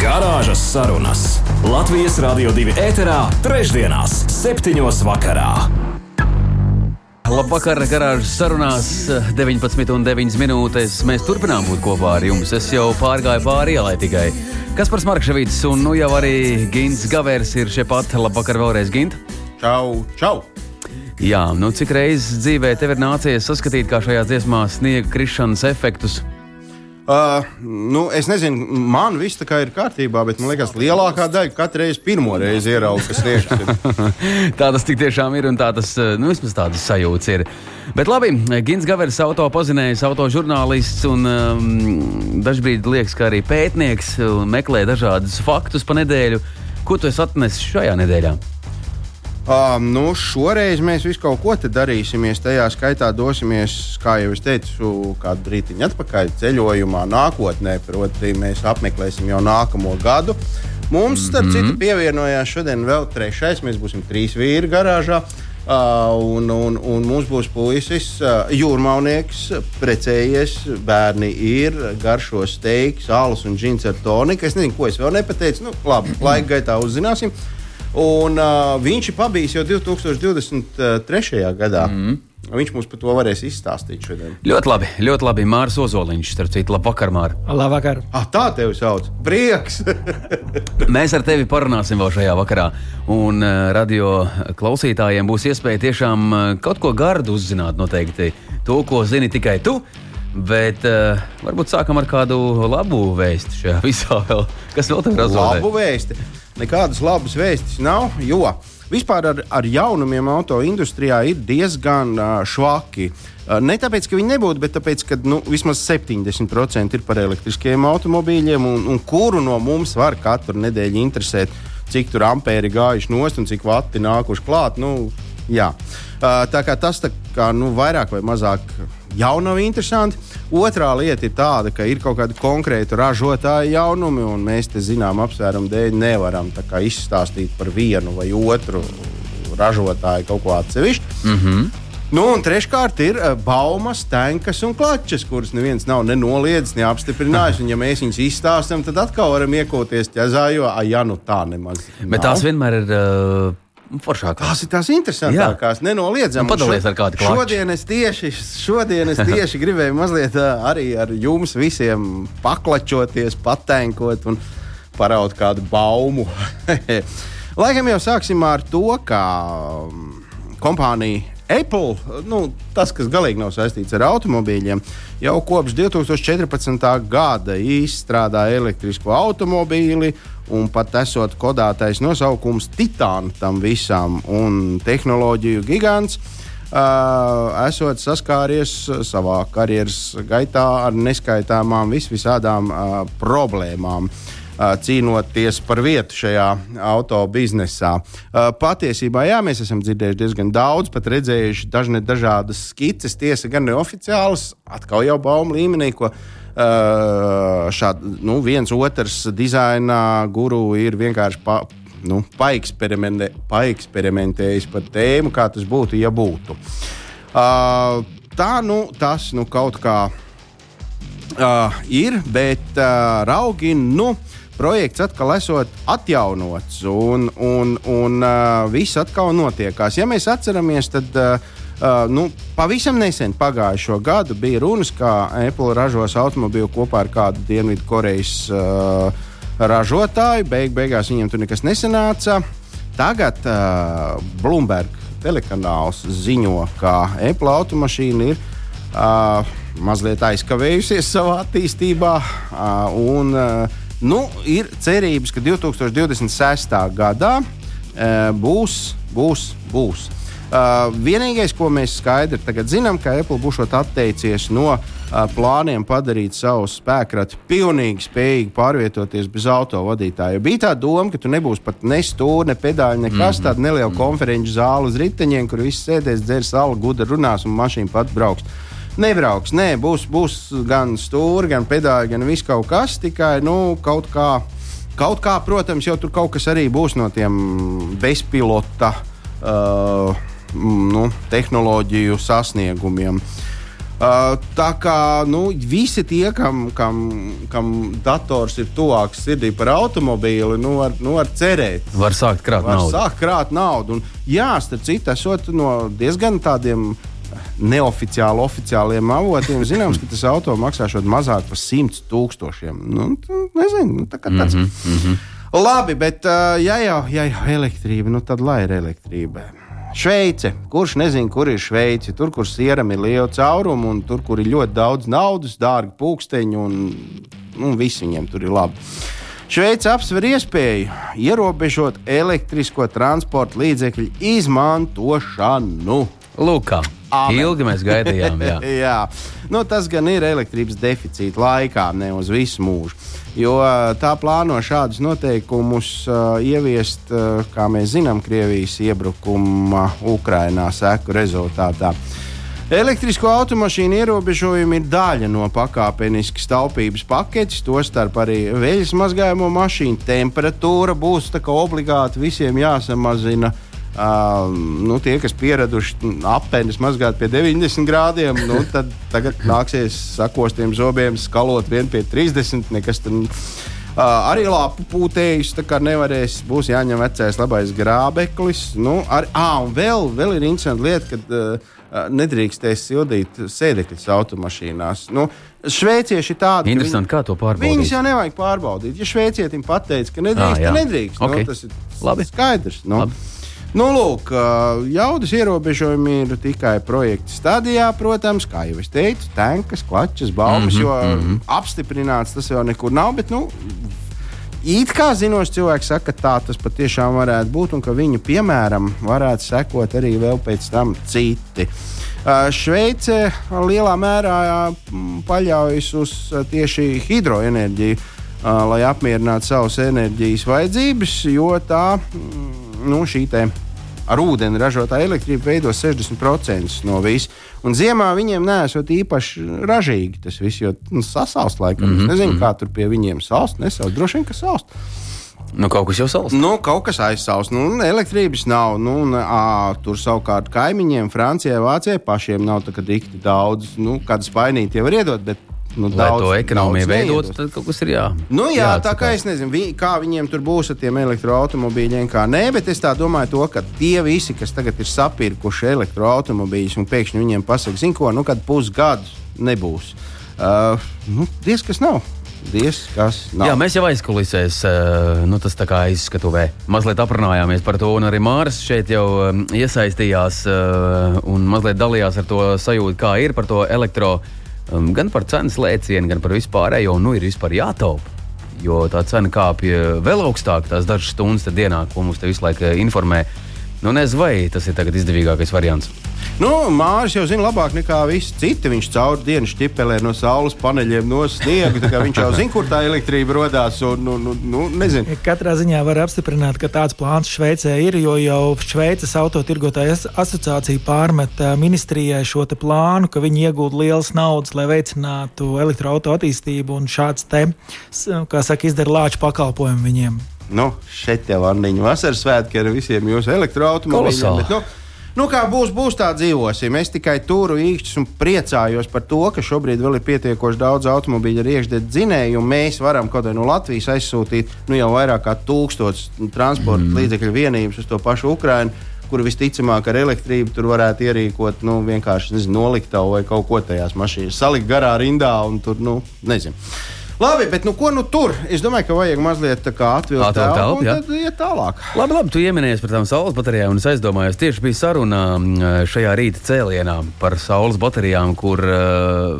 Garāžas sarunas Latvijas Rādio 2 ēterā, trešdienās, septiņos vakarā. Labvakar, garāžas sarunās 19,9 minūtes. Mēs turpinām būt kopā ar jums. Es jau pārgāju pāri ielai tikai. Kas par Markevīds un nu jau arī Gins Gavērs ir šeit pat. Labvakar vēlreiz, Gint. Čau, čau! Jā, nu cik reizes dzīvē tev ir nācies saskatīt, kā šajā dziesmā sniega krišanas efektus? Uh, nu, es nezinu, man viss tā kā ir kārtībā, bet man liekas, lielākā daļa katru reizi pirmo reizi ierauga, kas tieši tā tas tiešām ir un tā tas, nu, vismaz tādas sajūtas ir. Bet labi, Gins Gavers, auto pazinējis, auto žurnālists un um, dažbrīd liekas, ka arī pētnieks meklē dažādus faktus pa nedēļu. Ko tu esi atnesis šajā nedēļā? Um, nu, šoreiz mēs visu kaut ko darīsimies. Tajā skaitā dosimies, kā jau es teicu, kādu brīdiņu atpakaļ ceļojumā, nākotnē. Proti, mēs apmeklēsim jau nākamo gadu. Mums, starp mm -hmm. citu, pievienojās šodien vēl trešais. Mēs būsim trīs vīri garāžā. Uh, un, un, un mums būs puisis, uh, jūrmānieks, precējies, bērni ir, garšo steiks, alus un džins ar toniku. Es nezinu, ko es vēl nepateicu. Nu, labi, laika gaitā uzzināsim. Un, uh, viņš ir pabijis jau 2023. gadā. Mm. Viņš mums par to varēs izstāstīt šodien. Ļoti labi, ļoti labi. Mārcis Ozoliņš, starp citu, labvakar, Mārcis. Labvakar. Ah, tā tevi sauc. Prieks! Mēs ar tevi parunāsim vēl šajā vakarā. Un uh, radio klausītājiem būs iespēja tiešām uh, kaut ko gardu uzzināt. Noteikti to, ko zini tikai tu. Bet uh, varbūt sākam ar kādu labu vēstu šajā visā. Vēl. Kas vēl tev ir? Labu vēstu. Nekādas labas vēstis nav, jo vispār ar, ar jaunumiem auto industrijā ir diezgan uh, švaki. Uh, ne tāpēc, ka viņi nebūtu, bet tāpēc, ka nu, vismaz 70% ir par elektriskiem automobīļiem, un, un kuru no mums var katru nedēļu interesēt, cik tur ampēri gājuši nost un cik vati nākuši klāt. Nu, jā. uh, tā kā tas tā kā, nu, vairāk vai mazāk jau nav interesanti. Otrā lieta ir tāda, ka ir kaut kādi konkrēti ražotāji jaunumi, un mēs te zinām apsvērumu dēļ nevaram izstāstīt par vienu vai otru ražotāju kaut ko atsevišķu. Mm -hmm. Nu, un treškārt ir uh, baumas, tankas un klačas, kuras neviens nav nenoliedzis, ne apstiprinājis. Un, ja mēs viņus izstāstām, tad atkal varam iekūties ķezā, jo, ah, ja nu tā nemaz. Bet nav. tās vienmēr ir. Uh Foršākās. Tās ir tās interesantākās, nenoliedzami. Nu, padalies ar kādu klāstu. Šodien es tieši, šodien es tieši gribēju mazliet arī ar jums visiem paklačoties, patenkot un paraut kādu baumu. Laikam jau sāksim ar to, ka kompānija Apple, nu, tas, kas galīgi nav saistīts ar automobīļiem, jau kopš 2014. gada izstrādā elektrisko automobīli un pat esot kodētais nosaukums Titāna tam visam un tehnoloģiju gigants. Uh, esot saskāries savā karjeras gaitā ar neskaitāmām visvisādām uh, problēmām. Uh, cīnoties par vietu šajā auto biznesā. Uh, patiesībā, jā, mēs esam dzirdējuši diezgan daudz, pat redzējuši dažne, dažādas skices, tiesa gan neoficiālas, atkal jau baumu līmenī, ko uh, šādi, nu, viens otrs dizaina guru ir vienkārši pa, nu, paeksperimentē, paeksperimentējis par tēmu, kā tas būtu, ja būtu. Uh, tā nu, tas nu, kaut kā uh, ir, bet uh, raugi. Nu, projekts atkal esot atjaunots, un, un, un uh, viss atkal notiekās. Ja mēs atceramies, tad Uh, nu, pavisam nesen, pagājušo gadu, bija runas, ka Apple ražos automobīlu kopā ar kādu Dienvidkorejas uh, ražotāju. Beig beigās viņiem tur nekas nesanāca. Tagad uh, Bloomberg telekanāls ziņo, ka Apple automašīna ir uh, mazliet aizkavējusies savā attīstībā. Uh, un, uh, nu, ir cerības, ka 2026. gadā uh, būs, būs, būs Uh, vienīgais, ko mēs skaidri zinām, ka Apple būs atteicies no uh, plāniem padarīt savu spēkratu pilnīgi spējīgu pārvietoties bez autovadītāja. Bija tā doma, ka tu nebūsi pat ne stūri, ne pedāļi, nekas mm -hmm. tāds neliela konferenču zāle uz riteņiem, kur viss sēdēs, dzers salu, gudri runās un mašīna pat brauks. Nebrauks, nē, būs, būs gan stūri, gan pedāļi, gan viss kaut kas, tikai nu, kaut kā. Kaut kā, protams, jau tur kaut kas arī būs no tiem bezpilota uh, nu, tehnoloģiju sasniegumiem. Uh, tā kā nu, visi tie, kam, kam, kam dators ir tuvāks sirdī par automobīli, nu, var, nu, var cerēt. Var sākt krāt var naudu. Sākt krāt naudu. Un, jā, starp citu, esot no diezgan tādiem neoficiāli, oficiāliem avotiem, zināms, ka tas auto maksā mazāk par 100 tūkstošiem. Nu, nezinu, nu, tā kā tāds. Mm -hmm, mm -hmm. Labi, bet uh, ja jau, ja jau elektrība, nu tad lai ir elektrība. Šveice. Kurš nezina, kur ir Šveice? Tur, kur sieram ir liela cauruma, un tur, kur ir ļoti daudz naudas, dārgi pūksteņi, un, un viss viņiem tur ir labi. Šveice apsver iespēju ierobežot elektrisko transporta līdzekļu izmantošanu. Lūk, kā ilgi mēs gaidījām. Jā. jā. Nu, tas gan ir elektrības deficīta laikā, ne uz visu mūžu jo tā plāno šādus noteikumus uh, ieviest, uh, kā mēs zinām, Krievijas iebrukuma Ukrainā seku rezultātā. Elektrisko automašīnu ierobežojumi ir daļa no pakāpeniskas taupības paketes, tostarp arī veļas mazgājumu mašīnu temperatūra būs obligāti visiem jāsamazina. Uh, nu, tie, kas pieraduši apēnus mazgāt pie 90 grādiem, nu, tad tagad nāksies sakostiem zobiem skalot vien pie 30. Nekas tur Uh, arī lāpu pūtējus nevarēs. Būs jāņem vecais labais grābeklis. Nu, ar, à, un vēl, vēl ir interesanti lieta, ka uh, nedrīkstēs sildīt sēdekļus automašīnās. Nu, Šveicieši tādi interesanti, viņi, kā to pārbaudīt. Viņus jau nevajag pārbaudīt. Ja šveicietim pateica, ka nedrīkst, ah, tad nedrīkst. Okay. Nu, tas ir Labi. skaidrs. Nu. Labi. Nu, lūk, jaudas ierobežojumi ir tikai projekta stadijā, protams, kā jau es teicu, tankas, klačas, baumas, mm -hmm, jo mm -hmm. apstiprināts tas jau nekur nav. Bet, nu, It kā zinoši cilvēki saka, ka tā tas patiešām varētu būt, un ka viņu piemēram varētu sekot arī vēl pēc tam citi. Šveice lielā mērā paļaujas uz tieši hidroenerģiju, lai apmierinātu savas enerģijas vajadzības, jo tā nu, šī ar ūdeni ražotā elektrība veido 60% no visa. Un ziemā viņiem nesot īpaši ražīgi tas viss, jo nu, sasaust laikam. Mm -hmm. Es mhm, nezinu, mm -hmm. kā tur pie viņiem saust, nesaust. Droši vien, ka saust. Nu, kaut kas jau saust. Nu, kaut kas aizsaust. Nu, elektrības nav. Nu, un, ā, tur savukārt kaimiņiem, Francijai, Vācijai pašiem nav dikti daudz. Nu, kādas painīti jau var iedot, bet Nu, Lai daudz, to ekonomiju veidotu, tad kaut kas ir jā. Nu, jā, jāatsakās. tā kā es nezinu, vi, kā viņiem tur būs ar tiem elektroautobīļiem, kā nē, bet es tā domāju, to, ka tie visi, kas tagad ir sapirkuši elektroautobīļus un pēkšņi viņiem pasaka, zinu, ko, nu, kad pusgadu nebūs. Uh, nu, Diez kas nav. Diez. Jā, mēs jau aizkulisēs, uh, nu, tas tā kā aizskatuvē. Mazliet aprunājāmies par to, un arī Māris šeit jau um, iesaistījās uh, un mazliet dalījās ar to sajūtu, kā ir par to elektroautobīļu um, gan par cenas lēcienu, gan par vispārējo, nu ir vispār jātaupa. Jo tā cena kāpja vēl augstāk, tās dažas stundas dienā, ko mums te visu laiku eh, informē. Nu, nezinu, vai tas ir izdevīgākais variants. Nu, Mārcis jau zina labāk nekā visi citi. Viņš caur dienu šķipelē no saules paneļiem no sniega. Viņš jau zina, kur tā elektrība radās. Nu, nu, nu, Katrā ziņā var apstiprināt, ka tāds plāns Šveicē ir, jo jau Šveices autotirgotājas asociācija pārmet ministrijai šo plānu, ka viņi iegūda lielas naudas, lai veicinātu elektroautorātu attīstību un šāds te, kā saka, izdara lāču pakalpojumu viņiem. Nu, šeit jau ir Anniņa vasaras svētki ar visiem jūsu elektroautomobīļiem. Nu, kā būs, būs tā dzīvosim. Es tikai turu īkšķus un priecājos par to, ka šobrīd vēl ir pietiekoši daudz automobīļu ar iekšzemes dzinēju. Mēs varam kaut vai no Latvijas aizsūtīt nu, jau vairāk kā tūkstotis transporta mm. līdzekļu vienības uz to pašu Ukrajinu. Kur visticamāk ar elektrību tur varētu ierīkot nu, vienkārši nezinu, noliktavu vai kaut ko tajās mašīnās, salikt garā rindā un tur, nu, nezinu. Labi, bet nu, ko nu tur? Es domāju, ka vajag mazliet atvilkt telpu un tad iet tālāk. Labi, labi, tu pieminējies par tām saules baterijām, un es aizdomājos, tieši bija saruna šajā rīta cēlienā par saules baterijām, kur uh,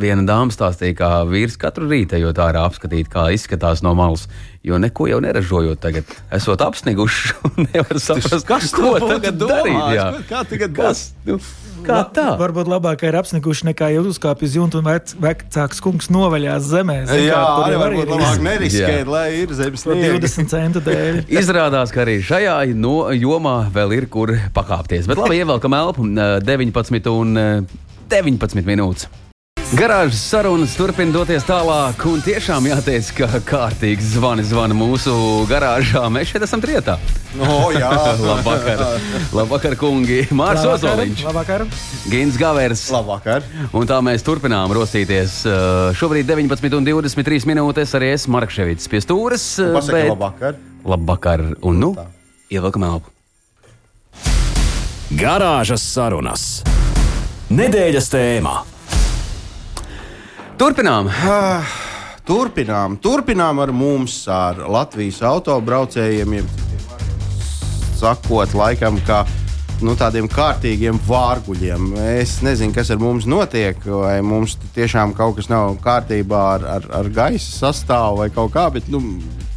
viena dāma stāstīja, kā vīrs katru rītu ejot ārā apskatīt, kā izskatās no malas. Jo neko jau neražojot, tagad esot apsniguši un nevar saprast, Kas to tagad darīt. Jā. Kā tagad Kas? Nu, kā tā? Varbūt labāk ir apsniguši nekā jau uzkāpj uz jumta un vec, vecāks kungs novaļās zemē. Zin Jā, kā, arī varbūt ir labāk neriskēt, lai ir zemes sniegs. 20 centu dēļ. Izrādās, ka arī šajā no, jomā vēl ir kur pakāpties. Bet labi, ievelkam elpu eh, 19 un eh, 19 minūtes. Garāžas sarunas turpina doties tālāk, un tiešām jāteic, ka kārtīgi zvani zvana mūsu garāžā. Mēs šeit esam trietā. No, jā, Labvakar, Labvakar kungi! Mārcis Ozoliņš, Labvakar. Gins Gavers. Labvakar. Un tā mēs turpinām rostīties. Uh, Šobrīd 19,23 minūtes arī es Markevits pie stūres. Pasaka bet- labvakar. Labvakar, un nu, ievelkam elpu. Garāžas sarunas. Nedēļas tēmā. Turpinām! Turpinām, turpinām ar mums, ar Latvijas autobraucējiem. vārdiem Sakot, laikam, kā nu, tādiem kārtīgiem vārguļiem. Es nezinu, kas ar mums notiek, vai mums tiešām kaut kas nav kārtībā ar, ar, ar gaisa sastāvu vai kaut kā, bet nu,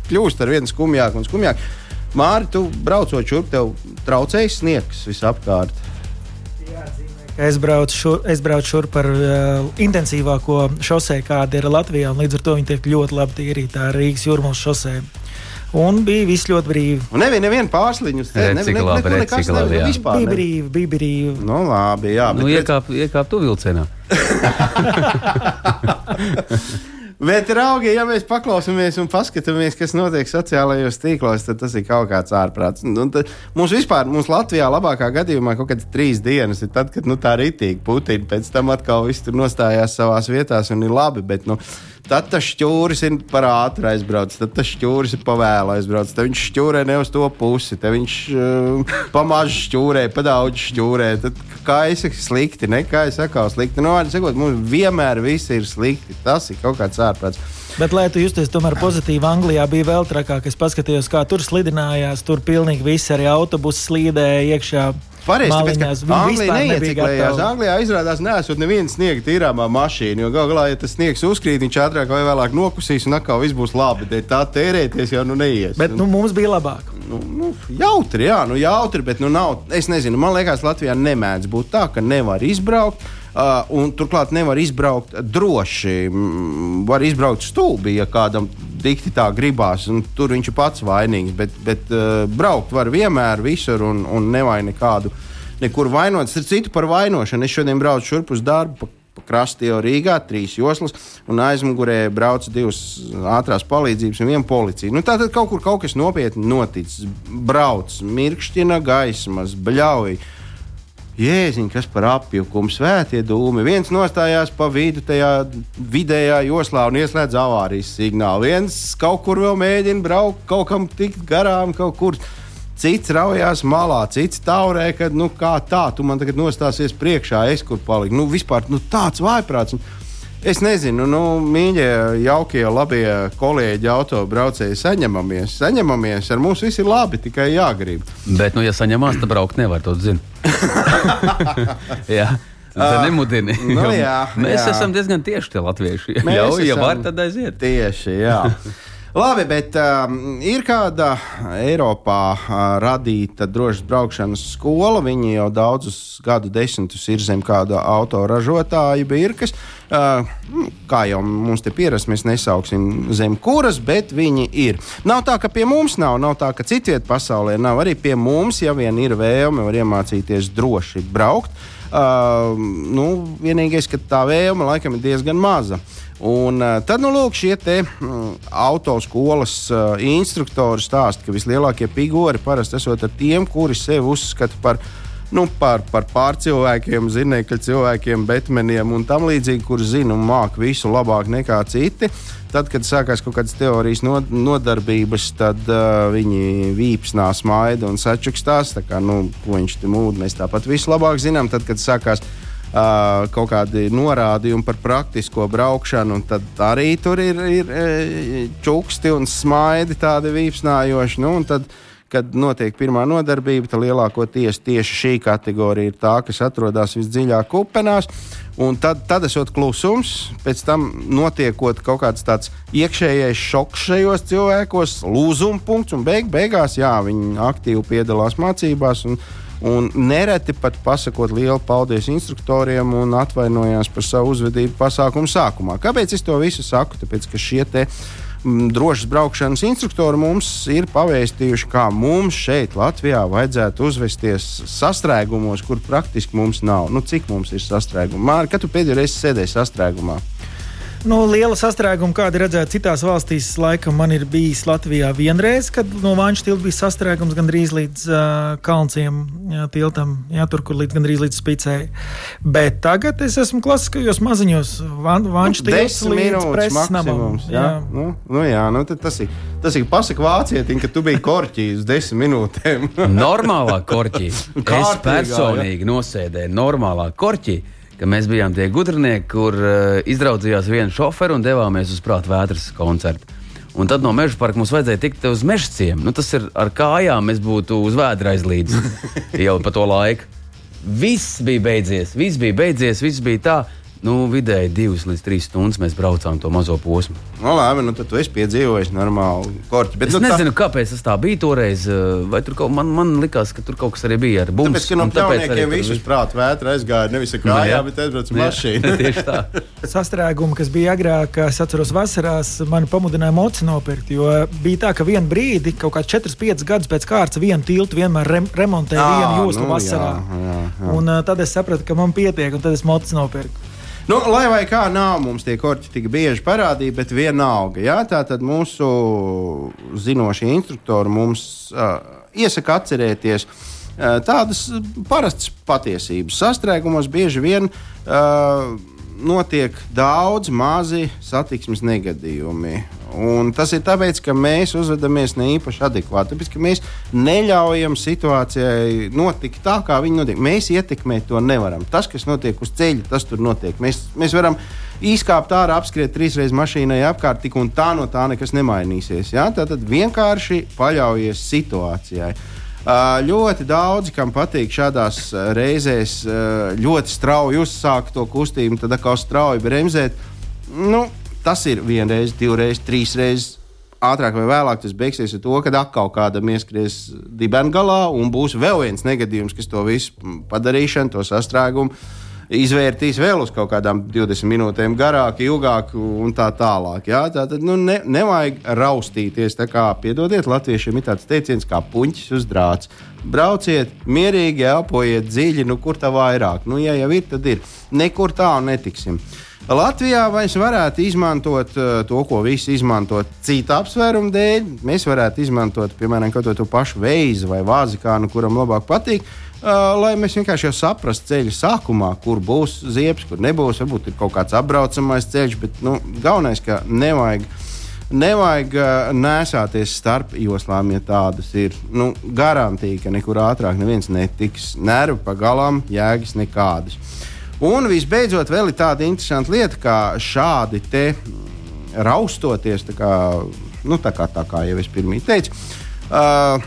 kļūst ar vien skumjāk un skumjāk. Māri, tu braucot šurp, tev traucējas sniegs visapkārt. Es braucu, šur, es braucu šurp par uh, intensīvāko šosei, kāda ir Latvijā. un Līdz ar to viņi tiek ļoti labi tīrīta ar Rīgas jūrmālas šosei. Un bija viss ļoti brīvi. Un neviena redz, cik labi, jā. vispār. Bija brīvi, bija brīvi. Nu, labi, jā. Nu, iekāp, iekāp tu vilcienā. Bet, raugi, ja mēs paklausāmies un paskatāmies, kas notiek sociālajos tīklos, tad tas ir kaut kāds ārprāts. Nu, tad mums vispār, mums Latvijā labākā gadījumā kaut kādas trīs dienas ir tad, kad nu, tā rītīgi Putina pēc tam atkal viss tur nostājās savās vietās un ir labi. Bet, nu, tad tas šķūris ir par ātru aizbraucis, tad tas šķūris ir pa vēlu aizbraucis. Tad viņš šķūrē ne uz to pusi, tad viņš uh, pamazs šķūrē, pa daudz šķūrē. Tad kā es saku, slikti, nekā es saku, slikti. Nu, vārdu sakot, mums vienmēr viss ir slikti. Tas ir kaut kāds ārprāts. Bet, lai tu justies tomēr pozitīvi, Anglijā bija vēl trakāk. Es paskatījos, kā tur slidinājās. Tur pilnīgi viss arī autobusi slīdēja iekšā. Pareizi, tāpēc, ka Anglija neieciklējās. Anglijā izrādās, nesot nevienu sniega tīrāmā mašīnu. Jo galu galā, ja tas sniegs uzkrīt, viņš ātrāk vai vēlāk nokusīs un atkal viss būs labi. Dēļ Tā tērēties jau nu neies. Bet nu, mums bija labāk. nu, nu, jautri, jā, nu, jautri, bet nu, nav. Es nezinu, man liekas, Latvijā nemēdz būt tā, ka nevar izbraukt. Uh, un turklāt nevar izbraukt droši. Var izbraukt stulbi, ja kādam dikti tā gribās. un Tur viņš ir pats vainīgs. Bet, bet uh, braukt var vienmēr, visur un, un nevajag nekādu. Nekur vainot. Starp citu par vainošanu. Es šodien braucu šurp uz darbu. Pa, krastu jau Rīgā, trīs joslas, un aizmugurē brauc divas ātrās palīdzības un viena policija. Nu, tā tad kaut kur kaut kas nopietni noticis. Brauc, mirkšķina gaismas, bļauj. Jēziņ, kas par apjukumu, svētie dūmi. Viens nostājās pa vidu tajā vidējā joslā un ieslēdz avārijas signālu. Viens kaut kur vēl mēģina braukt, kaut kam tikt garām, kaut kur. Cits raujās malā, cits taurē, ka nu, kā tā, tu man tagad nostāsies priekšā, es kur paliku. Nu, vispār nu, tāds vājprāts. Un Es nezinu, nu, mīļie, jaukie, labie kolēģi, autobraucēji, saņemamies, saņemamies. Ar mums viss ir labi, tikai jāgrib. Bet, nu, ja saņemās, tad braukt nevar, to zinu. jā. Tā nemudini. nu jā, mēs jā. esam diezgan tieši tie latvieši. Mēs Jā, ja esam- var, tad aiziet. Tieši, jā. Labi, bet um, ir kāda Eiropā uh, radīta drošas braukšanas skola. Viņi jau daudzus gadu desmitus ir zem kāda autoražotāja birkas. Uh, nu, kā jau mums te pierasts, mēs nesauksim zem kuras, bet viņi ir. Nav tā, ka pie mums nav, nav tā, ka citviet pasaulē nav. Arī pie mums, ja vien ir vēlme, var iemācīties droši braukt. Uh, nu, vienīgais, ka tā vēlme laikam ir diezgan maza. Un, uh, tad, nu, lūk, šie te mm, autoskolas uh, instruktori stāsta, ka vislielākie pigori parasti esot ar tiem, kuri sevi uzskata par, nu, par, par pārcilvēkiem, zinēkļu cilvēkiem, betmeniem un tam līdzīgi, kurus zina un māca visu labāk nekā citi. Tad, kad sākās kaut kādas teorijas no, nodarbības, tad uh, viņi vīpsnā smaida un sačukstās. Tā kā, nu, ko viņš te mūd, mēs tāpat visu labāk zinām. Tad, kad sākās Uh, kaut kādi norādījumi par praktisko braukšanu, tad arī tur ir, ir čuksti un smaidi tādi vīpsnājoši. Nu, tad kad notiek pirmā nodarbība, tad lielākoties tieši šī kategorija ir tā, kas atrodas visdziļāk upenās. Un tad, tad esot klusums, pēc tam notiekot kaut kāds tāds iekšējais šoks šajos cilvēkos, lūzuma punkts, un beig, beigās jā, viņi aktīvi piedalās mācībās. Un, Un nereti pat pasakot lielu paldies instruktoriem un atvainojās par savu uzvedību pasākumu sākumā. Kāpēc es to visu saku? Tāpēc, ka šie te mm, drošas braukšanas instruktori mums ir pavēstījuši, kā mums šeit, Latvijā, vajadzētu uzvesties sastrēgumos, kur praktiski mums nav. Nu, cik mums ir sastrēgumi? Mārķis, kad tu pēdējo reizi sēdēji sastrēgumā? Nu, liela sastrēguma, kāda redzēta citās valstīs, laikam man ir bijis Latvijā vienreiz, kad no Vāņu tilta bija sastrēgums gandrīz līdz uh, Kalnciem jā, tiltam, jā, tur, kur līdz, gandrīz līdz spicei. Bet tagad es esmu klasiskajos maziņos Vāņu tilts līdz preses namam. Jā, jā. Nu, nu, jā nu, tas ir, tas ir pasaka vācietim, ka tu biji korķī uz desmit minūtēm. normālā korķī. es personīgi jā. nosēdēju normālā korķī ka mēs bijām tie gudrinieki, kur uh, izraudzījās vienu šoferu un devāmies uz prāta vētras koncertu. Un tad no meža parka mums vajadzēja tikt uz meža ciemu. Nu, tas ir ar kājām, mēs būtu uz vēdra aizlīdz jau pa to laiku. Viss bija beidzies, viss bija beidzies, viss bija tā. Nu, vidēji divas līdz trīs stundas mēs braucām to mazo posmu. No, labi, nu, tad tu esi piedzīvojis normālu korķi. Bet, es nu, nezinu, tā... kāpēc tas tā bija toreiz. Eh, vai tur kaut, man, man likās, ka tur kaut kas arī bija ar bumbu. Tāpēc, ka no pļauniekiem visus prātu vētra aizgāja nevis ar kājām, nu, bet aizbrauc mašīnu. Tieši tā. Sastrēgumi, kas bija agrāk, es atceros vasarās, mani pamudināja moci nopirkt. Jo bija tā, ka vienu brīdi, kaut kāds 4-5 gadus pēc kārtas, vienu tiltu vienmēr rem remontēja vienu joslu nu, vasarā. Jā, jā, jā. Un tad es sapratu, ka man pietiek, un tad es moci nopirku. Nu, lai vai kā nav mums tie korķi tik bieži parādīti, bet vienalga. Jā, tā tad mūsu zinošie instruktori mums uh, iesaka atcerēties uh, tādas parastas patiesības. Sastrēgumos bieži vien uh, notiek daudz mazi satiksmes negadījumi. Un tas ir tāpēc, ka mēs uzvedamies ne īpaši adekvāti. Tāpēc, ka mēs neļaujam situācijai notikt tā, kā viņa notiek. Mēs ietekmēt to nevaram. Tas, kas notiek uz ceļa, tas tur notiek. Mēs, mēs varam izkāpt ārā, apskriet trīsreiz mašīnai apkārt, tik un tā no tā nekas nemainīsies. Ja? Tad vienkārši paļaujies situācijai. Ļoti daudzi, kam patīk šādās reizēs ļoti strauji uzsākt to kustību, tad atkal strauji bremzēt. Nu, tas ir vienreiz, divreiz, trīsreiz. Ātrāk vai vēlāk tas beigsies ar to, ka atkal kādam ieskries dibens galā un būs vēl viens negadījums, kas to visu padarīšanu, to sastrēgumu izvērtīs vēl uz kaut kādām 20 minūtēm garāk, ilgāk un tā tālāk. Jā? Tā tad nu, ne, nevajag raustīties. Tā kā piedodiet, latviešiem ir tāds teiciens kā puņķis uz drāts. Brauciet, mierīgi, elpojiet dziļi, nu kur tā vairāk. Nu, ja jau ir, tad ir. Nekur tālu netiksim. Latvijā mēs varētu izmantot uh, to, ko visi izmanto citu apsvērumu dēļ. Mēs varētu izmantot, piemēram, to pašu veizu vai vāzikānu, kuram labāk patīk. Uh, lai mēs vienkārši jau saprastu ceļu sākumā, kur būs ziepes, kur nebūs. Varbūt ir kaut kāds apbraucamais ceļš, bet nu, galvenais, ka nevajag. Nevajag uh, nesāties starp joslām, ja tādas ir. Nu, garantija, ka nekur ātrāk neviens netiks. Nervi pagalām, jēgas nekādas. Un visbeidzot, vēl ir tāda interesanta lieta, kā šādi te raustoties, tā kā, nu, tā kā, tā kā jau es pirmie teicu. Uh,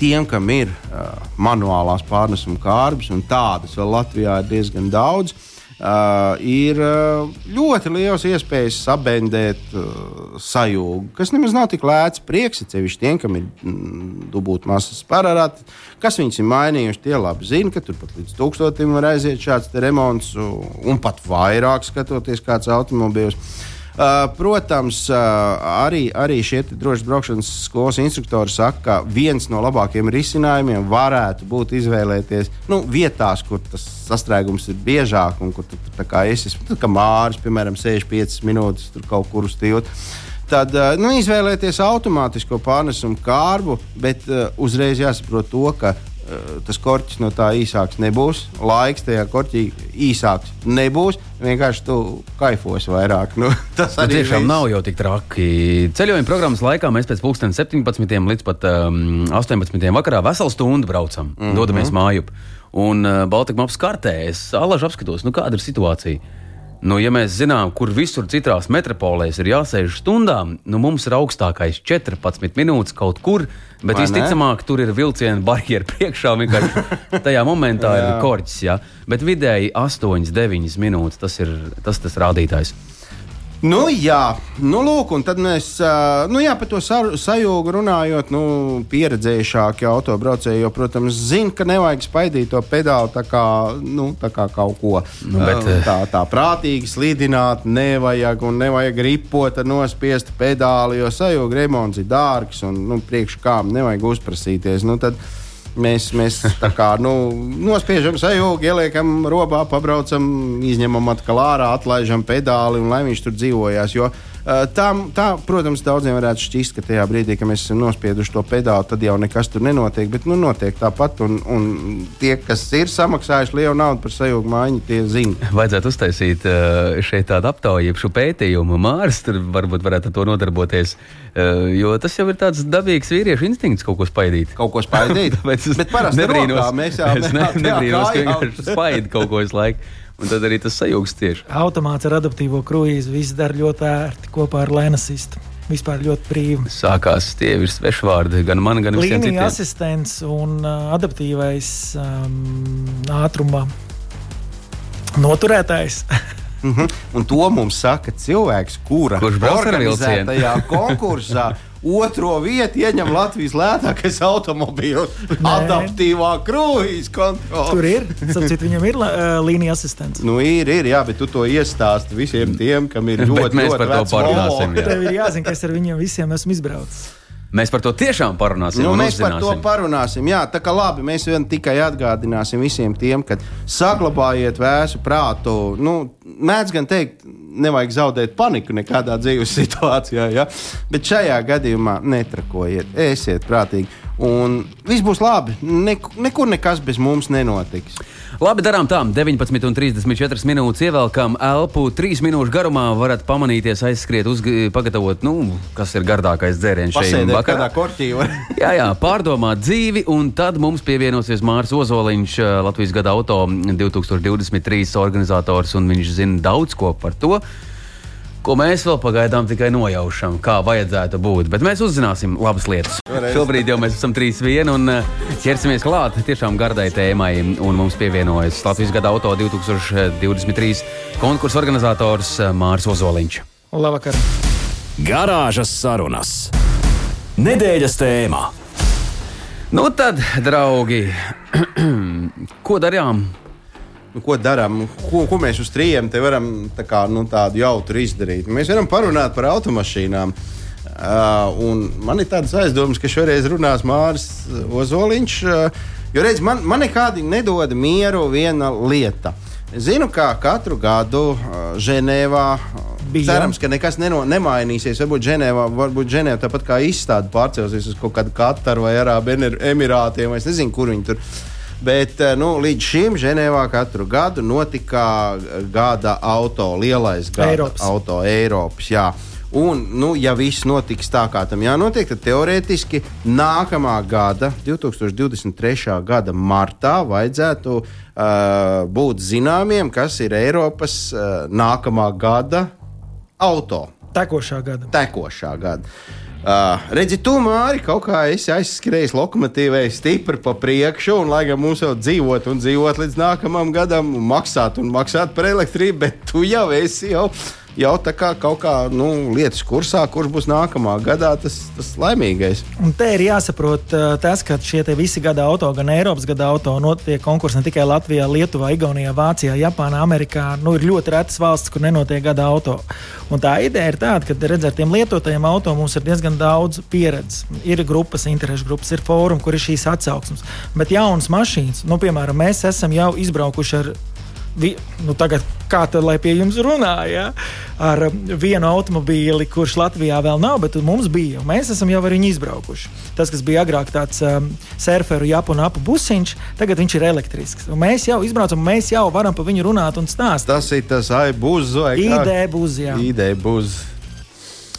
Tiem, kam ir uh, manuālās pārnesuma kārbas, un tādas vēl Latvijā ir diezgan daudz, uh, Uh, ir uh, ļoti liels iespējas sabendēt uh, sajūgu, kas nemaz nav tik lēts. Prieks sevišķi tiem, kam ir mm, dubult masas parādāti, kas viņus ir mainījuši. Tie labi zina, ka tur pat līdz tūkstotim var aiziet šāds remonts, un pat vairāk skatoties kāds automobilis. Uh, protams, uh, arī, arī šie drošas braukšanas skolas instruktori saka, ka viens no labākajiem risinājumiem varētu būt izvēlēties nu, vietās, kur tas sastrēgums ir biežāk un kur tu esi. Tad, kā Mārcis, piemēram, 65 minūtes tur kaut kur uz tilta tad uh, nu, izvēlēties automātisko pārnesumu kārbu, bet uh, uzreiz jāsaprot to, ka tas korķis no tā īsāks nebūs. Laiks tajā korķī īsāks nebūs. Vienkārši tu kaifos vairāk. Nu, tas nu, arī tiešām viss. nav jau tik traki. Ceļojuma programmas laikā mēs pēc 17 līdz pat um, 18 vakarā veselu stundu braucam, mm -hmm. dodamies mājup. Un uh, Baltika maps kartē es alaži apskatos, nu, kāda ir situācija. Nu, ja mēs zinām, kur visur citās metropolēs ir jāsēž stundām, nu mums ir augstākais 14 minūtes kaut kur, bet Vai ne? visticamāk, tur ir vilciena barjera priekšā. Vienkārši tajā momentā ir korķis, jā. bet vidēji 8, 9 minūtes tas ir tas, tas rādītājs. Nu, jā, nu, lūk, un tad mēs, nu, jā, par to sa- sajūgu runājot, nu, pieredzējušākie autobraucēji, jau, protams, zina, ka nevajag spaidīt to pedāli tā kā, nu, tā kā kaut ko Nu, bet, tā, tā prātīgi slidināt, nevajag, un nevajag ripot ar nospiestu pedāli, jo sajūga remonts ir dārgs, un, nu, priekš kām nevajag uzprasīties. Nu, tad, Mēs, mēs tā kā nu, nospiežam sajūgu, ieliekam robā, pabraucam, izņemam atkal ārā, atlaižam pedāli un lai viņš tur dzīvojās. Jo, tam, tā, protams, daudziem varētu šķist, ka tajā brīdī, kad mēs esam nospieduši to pedāli, tad jau nekas tur nenotiek. Bet nu, notiek tāpat, un, un tie, kas ir samaksājuši lielu naudu par sajūgu mājiņu, tie zina. Vajadzētu uztaisīt uh, šeit tādu aptauju, šo pētījumu. Mārs tur varbūt varētu ar to nodarboties, uh, jo tas jau ir tāds dabīgs vīriešu instinkts kaut ko spaidīt. Kaut ko spaidīt. Tāpēc es Bet parasti nebrīnos, rokā mēs jau- nebrīnos, ka vienkārši spaidi kaut ko visu laiku. Un tad arī tas sajūgs tieši. Automāts ar adaptīvo kruīzu viss dara ļoti ērti kopā ar Lenasistu. Vispār ļoti brīvi. Sākās tie ir svešvārdi gan man, gan visiem Līnija citiem. asistents un uh, adaptīvais um, ātruma noturētājs. Mm -hmm. Un to mums saka cilvēks, kura Kurš brauc ar vilcienu. organizētajā konkursā. Otro vietu ieņem Latvijas lētākais automobīls, adaptīvā kruīzes kontrole. Tur ir. Sapcīt, viņam ir uh, līnija asistents. Nu, ir, ir, jā, bet tu to iestāsti visiem tiem, kam ir Bet ļoti, mēs ļoti par to parunāsim, jā. Tev ir jāzina, ka es ar viņiem visiem esmu izbraucis. Mēs par to tiešām parunāsim. Nu, mēs par to uzzināsim. parunāsim. Jā, tā kā labi, mēs vien tikai atgādināsim visiem tiem, ka saglabājiet vēsu prātu. Nu, mēdz gan teikt, nevajag zaudēt paniku nekādā dzīves situācijā, ja? bet šajā gadījumā netrakojiet, esiet prātīgi. Un viss būs labi. Nek nekur nekas bez mums nenotiks. Labi, darām tā. 19,34 minūtes ievelkam elpu. 3 minūšu garumā varat pamanīties, aizskriet, uzg- pagatavot, nu, kas ir gardākais dzēriens šeit vakarā. korķī. var- Jā, jā, pārdomāt dzīvi, un tad mums pievienosies Mārcis Ozoliņš, eh, Latvijas gada auto 2023 organizators, un viņš zina daudz ko par to. Ko mēs vēl pagaidām tikai nojaušam, kā vajadzētu būt. Bet mēs uzzināsim labas lietas. Toreiz. Šobrīd jau mēs esam trīs vieni un eh, ķersimies klāt tiešām gardai tēmai. Un mums pievienojas Latvijas gada auto 2023 konkursu organizators eh, Mārcis Ozoliņš. Labvakar! Garāžas sarunas. Nedēļas tēmā. Nu tad, draugi, ko darījām Nu, ko darām? Ko, ko mēs uz trījiem te varam tā kā, nu, tādu jautru izdarīt? Mēs varam parunāt par automašīnām. Uh, man ir tāds aizdoms, ka šoreiz runās Mārcis Ozoliņš. Uh, jo redz, man, man nekādi nedod mieru viena lieta. Zinu, ka katru gadu uh, Ženēvā. uh, Bija. Cerams, ka nekas neno, nemainīsies. Varbūt Ženēvā, varbūt Ženēvā tāpat kā izstāde pārcelsies uz kaut kādu Kataru vai Arābu Emirātiem. Es nezinu, kur viņi tur ir. Bet eh, nu, līdz šim Ženēvā katru gadu notika eh, gada auto, lielais gada Eiropas. auto Eiropas. Jā. Un, nu, ja viss notiks tā, kā tam jānotiek, tad teorētiski nākamā gada, 2023. gada martā, vajadzētu uh, būt zināmiem, kas ir Eiropas uh, nākamā gada auto Tekošā gada. tekošā gada. Uh, redzi, tu māri kaut kā esi aizskrējis lokomotīvai stipri pa priekšu, un lai gan mums vēl dzīvot un dzīvot līdz nākamajam gadam, un maksāt un maksāt par elektrību, bet tu jau esi jau, jau tā kā kaut kā nu, lietas kursā, kurš būs nākamā gadā tas, tas laimīgais. Un te ir jāsaprot uh, tas, ka šie visi gada auto, gan Eiropas gada auto, notiek konkursi ne tikai Latvijā, Lietuvā, Igaunijā, Vācijā, Japānā, Amerikā. Nu, ir ļoti retas valsts, kur nenotiek gada auto. Un tā ideja ir tāda, ka redzēt, tiem lietotajiem auto mums ir diezgan daudz pieredzes. Ir grupas, interešu grupas, ir fórumi, kur ir šīs atsauksmes. Bet jaunas mašīnas, nu, piemēram, mēs esam jau izbraukuši ar vi, nu, tagad, kā tad, lai pie jums runā, ja? ar vienu automobīli, kurš Latvijā vēl nav, bet mums bija. Mēs esam jau ar viņu izbraukuši. Tas, kas bija agrāk tāds um, surferu, japu un apu busiņš, tagad viņš ir elektrisks. Un mēs jau izbraucam, mēs jau varam par viņu runāt un stāstīt. Tas ir tas aibūzs vai kā? Ideja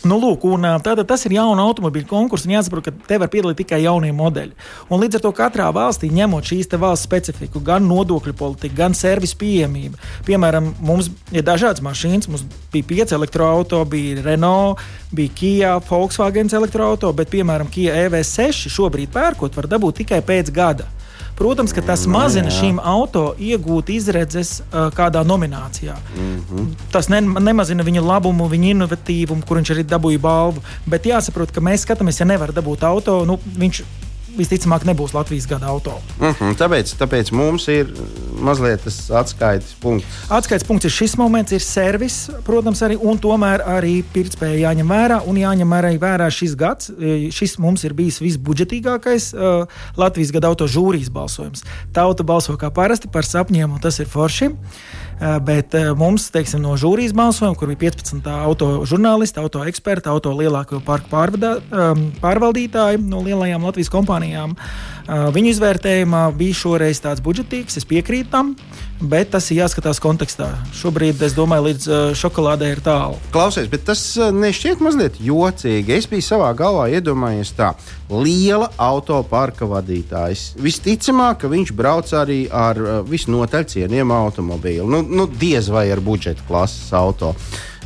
Nu, lūk, un, tātad tas ir jauna automobīļu konkurss, un jāsaprot, ka te var piedalīt tikai jaunie modeļi. Un līdz ar to katrā valstī, ņemot šīs valsts specifiku, gan nodokļu politiku, gan servisu pieejamību, piemēram, mums ir dažādas mašīnas, mums bija pieci elektroautori, bija Renault, bija Kia, Volkswagen elektroautori, bet, piemēram, Kia EV6 šobrīd pērkot var dabūt tikai pēc gada. Protams, ka tas mazina šīm auto iegūt izredzes uh, kādā nominācijā. Mm -hmm. Tas ne, nemazina viņa labumu, viņa inovatīvumu, kur viņš arī dabūja balvu. Bet jāsaprot, ka mēs skatāmies, ja nevar dabūt auto, nu, viņš visticamāk nebūs Latvijas gada auto. Mm -hmm, tāpēc, tāpēc mums ir mazliet tas atskaites punkts. Atskaites punkts ir šis moments, ir servis, protams, arī, un tomēr arī pirktspēja jāņem vērā. Un jāņem arī vērā šis gads. E, šis mums ir bijis visbudžetīgākais uh, Latvijas gada auto žūrijas balsojums. Tauta balso kā parasti par sapņiem, un tas ir forši. Uh, bet eh, mums, teiksim, no žūrijas balsojuma, kur bija 15 auto žurnālisti, auto eksperti, auto lielāko parku pārvadā, ehm, pārvaldītāji no lielajām Latvijas kompānijām, eh, viņu izvērtējumā bija šoreiz tāds budžetīgs, es piekrītu tam, bet tas ir jāskatās kontekstā. Šobrīd, es domāju, līdz šokolādē ir tālu. Klausies, bet tas nešķiet mazliet jocīgi. Es biju savā galvā iedomājies tā liela autoparka vadītājs. Visticamāk, ka viņš brauc arī ar visnotaļ cienījumu automobīlu. Nu, nu, diez vai ar budžeta klases auto.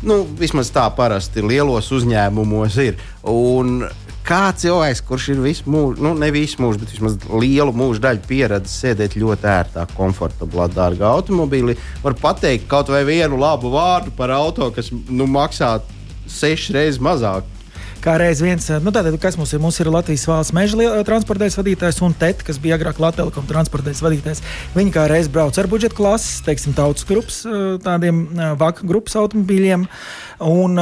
Nu, vismaz tā parasti lielos uzņēmumos ir. Un kā cilvēks, kurš ir visu mūžu, nu, ne visu mūžu, bet vismaz lielu mūžu daļu pieredzējis sēdēt ļoti ērtā, komfortablā, dārgā automobīlī, var pateikt kaut vai vienu labu vārdu par auto, kas nu, maksā sešas reizes mazāk kā reiz viens, nu, tātad, kas mums ir? Mums ir Latvijas valsts meža transportējas vadītājs un TET, kas bija agrāk Latvijas telekom transportējas vadītājs. Viņi kā reiz brauc ar budžeta klases, teiksim, tautas grupas, tādiem vaka grupas automobīļiem. Un,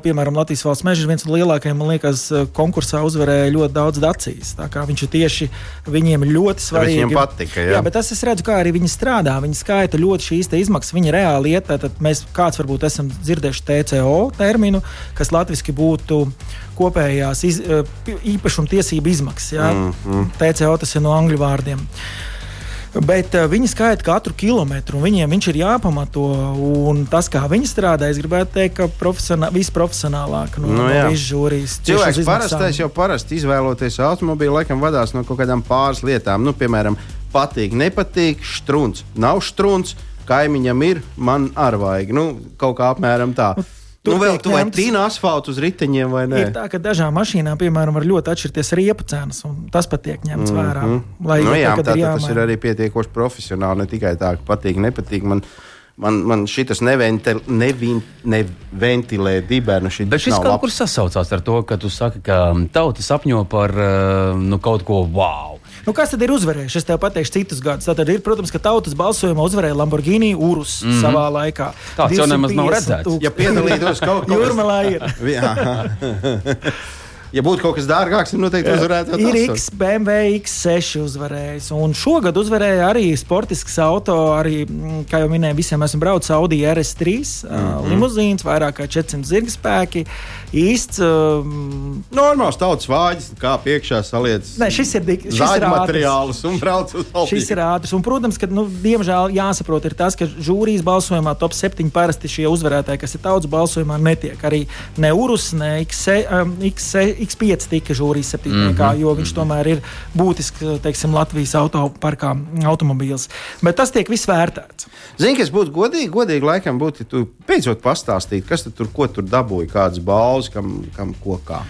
piemēram, Latvijas valsts meža ir viens no lielākajiem, man liekas, konkursā uzvarēja ļoti daudz dacijas. Tā kā viņš ir tieši viņiem ļoti svarīgi. Viņiem patika, jā. jā, bet tas es redzu, kā arī viņi strādā. Viņi skaita ļoti šīs izmaksas, viņi reāli iet. Tad mēs kāds varbūt esam dzirdējuši TCO terminu, kas latviski būtu kopējās iz, eh, īpašuma tiesību izmaksas. Ja? Mm, mm. TCO tas ir no angļu vārdiem. Bet uh, viņi skaita katru kilometru, un viņiem viņš ir jāpamato. Tas, kā viņi strādā, es gribētu teikt, ka profesionā, visprofesionālāk no, nu, no visas žūrijas. Cilvēks parastais jau parasti izvēloties automobīlu, laikam vadās no kaut kādām pāris lietām. Nu, piemēram, patīk, nepatīk, strūns, nav strūns, kaimiņam ir, man ar vajag. Nu, kaut kā apmēram tā. Tur nu, vēl tu vai tīna asfaltu uz riteņiem vai nē? Ir tā, ka dažām mašīnām, piemēram, var ļoti atšķirties riepu cenas, un tas pat tiek ņemts mm -hmm. vērā. Lai, nu, jā, tā, ir tas ir arī pietiekoši profesionāli, ne tikai tā, ka patīk, nepatīk. Man, Man, man šis neventilē dibenu. Bet šis kaut labs. kur sasaucās ar to, ka tu saki, ka tauta sapņo par uh, nu, kaut ko wow. Nu, kas tad ir uzvarējis? Es tev pateikšu citus gadus. Tad ir, protams, ka tautas balsojumā uzvarēja Lamborghini Urus mm -hmm. savā laikā. Tāds jau nemaz nav redzēts. Ja piedalītos kaut kur Jūrmalā ir. Ja būtu kaut kas dārgāks, tad noteikti uzvarētu. Ir X, BMW X6 uzvarējis. Un šogad uzvarēja arī sportisks auto. Arī, mm, kā jau minēju, visiem esmu braucis Audi RS3 mm -hmm. limuzīns, vairāk kā 400 zirgspēki. Īsts. Um, Normāls tautas vāģis, kā piekšā saliec. Ne, šis ir zāģis materiāls un brauc uz Audi. Šis ir ātrs. Un, protams, ka, nu, diemžēl jāsaprot ir tas, ka žūrijas balsojumā top 7 parasti šie uzvarētāji, kas ir tautas balsojumā, netiek. Arī ne Urus, ne X6. Um, X6 X5 tika žūrijas septītniekā, mm -hmm. jo viņš tomēr ir būtisks teiksim, Latvijas autoparkā automobīls. Bet tas tiek viss vērtēts. Zini, kas būtu godīgi? Godīgi laikam būtu, ja tu beidzot pastāstītu, kas tur, ko tur dabūja, kādas balvas, kam, kam ko kā.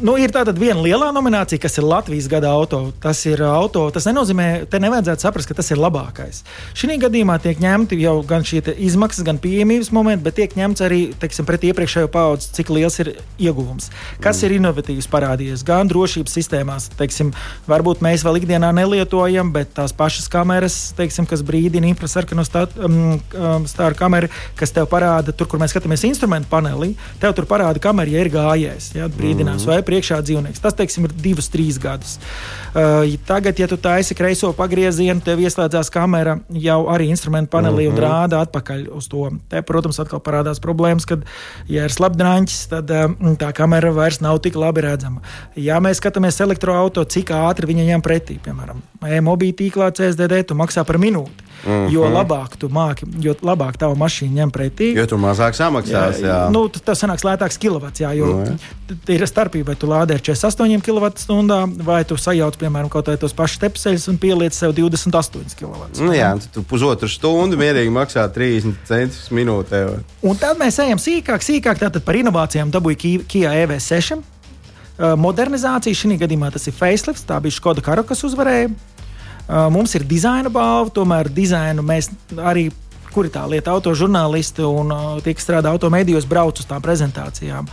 Nu, ir tāda viena lielā nominācija, kas ir Latvijas gada auto. Tas ir auto. Tas nenozīmē, te nevajadzētu saprast, ka tas ir labākais. Šī gadījumā tiek ņemti jau gan šī izmaksas, gan pieejamības momenti, bet tiek ņemts arī teiksim, pret iepriekšējo paudzi, cik liels ir ieguvums. Kas mm. ir inovatīvs parādījies gan drošības sistēmās. Teiksim, varbūt mēs vēl ikdienā nelietojam, bet tās pašas kameras, teiksim, kas brīdina infrasarkanu um, um, stāru kameru, kas tev parāda, tur, kur mēs skatāmies instrumentu panelī, tev tur parāda kameru, ja ir gājējis. Ja, brīdinās, mm priekšā dzīvnieks. Tas, teiksim, ir divus, trīs gadus. Uh, tagad, ja tu taisi kreiso pagriezienu, tev ieslēdzās kamera jau arī instrumentu panelī mm -hmm. un mhm. rāda atpakaļ uz to. Te, protams, atkal parādās problēmas, kad, ja ir slapdrāņķis, tad um, tā kamera vairs nav tik labi redzama. Ja mēs skatāmies elektroautorātu, cik ātri viņa ņem pretī, piemēram, e-mobīļa tīklā CSDD, tu maksā par minūti. Mm -hmm. jo labāk tu māki, jo labāk tava mašīna ņem pretī. Jo tu mazāk samaksās. Jā, jā. Nu, tas sanāks lētāks kilovats, jā, jo no, jā. ir starpība, vai tu lādē ar 48 kWh, vai tu sajauc, piemēram, kaut vai tos pašus tepseļus un pieliec sev 28 kW. Nu, jā, tu pusotru stundu mierīgi maksā 30 centus minūtē. Un tad mēs ejam sīkāk, sīkāk par inovācijām dabūja Kia EV6 modernizācija. Šī gadījumā tas ir facelifts, tā bija Skoda Karo, kas uzvarēja. Mums ir dizaina balva, tomēr dizainu mēs arī kur ir tā lieta, autožurnālisti un tie, kas strādā automēdījos, brauc uz tām prezentācijām.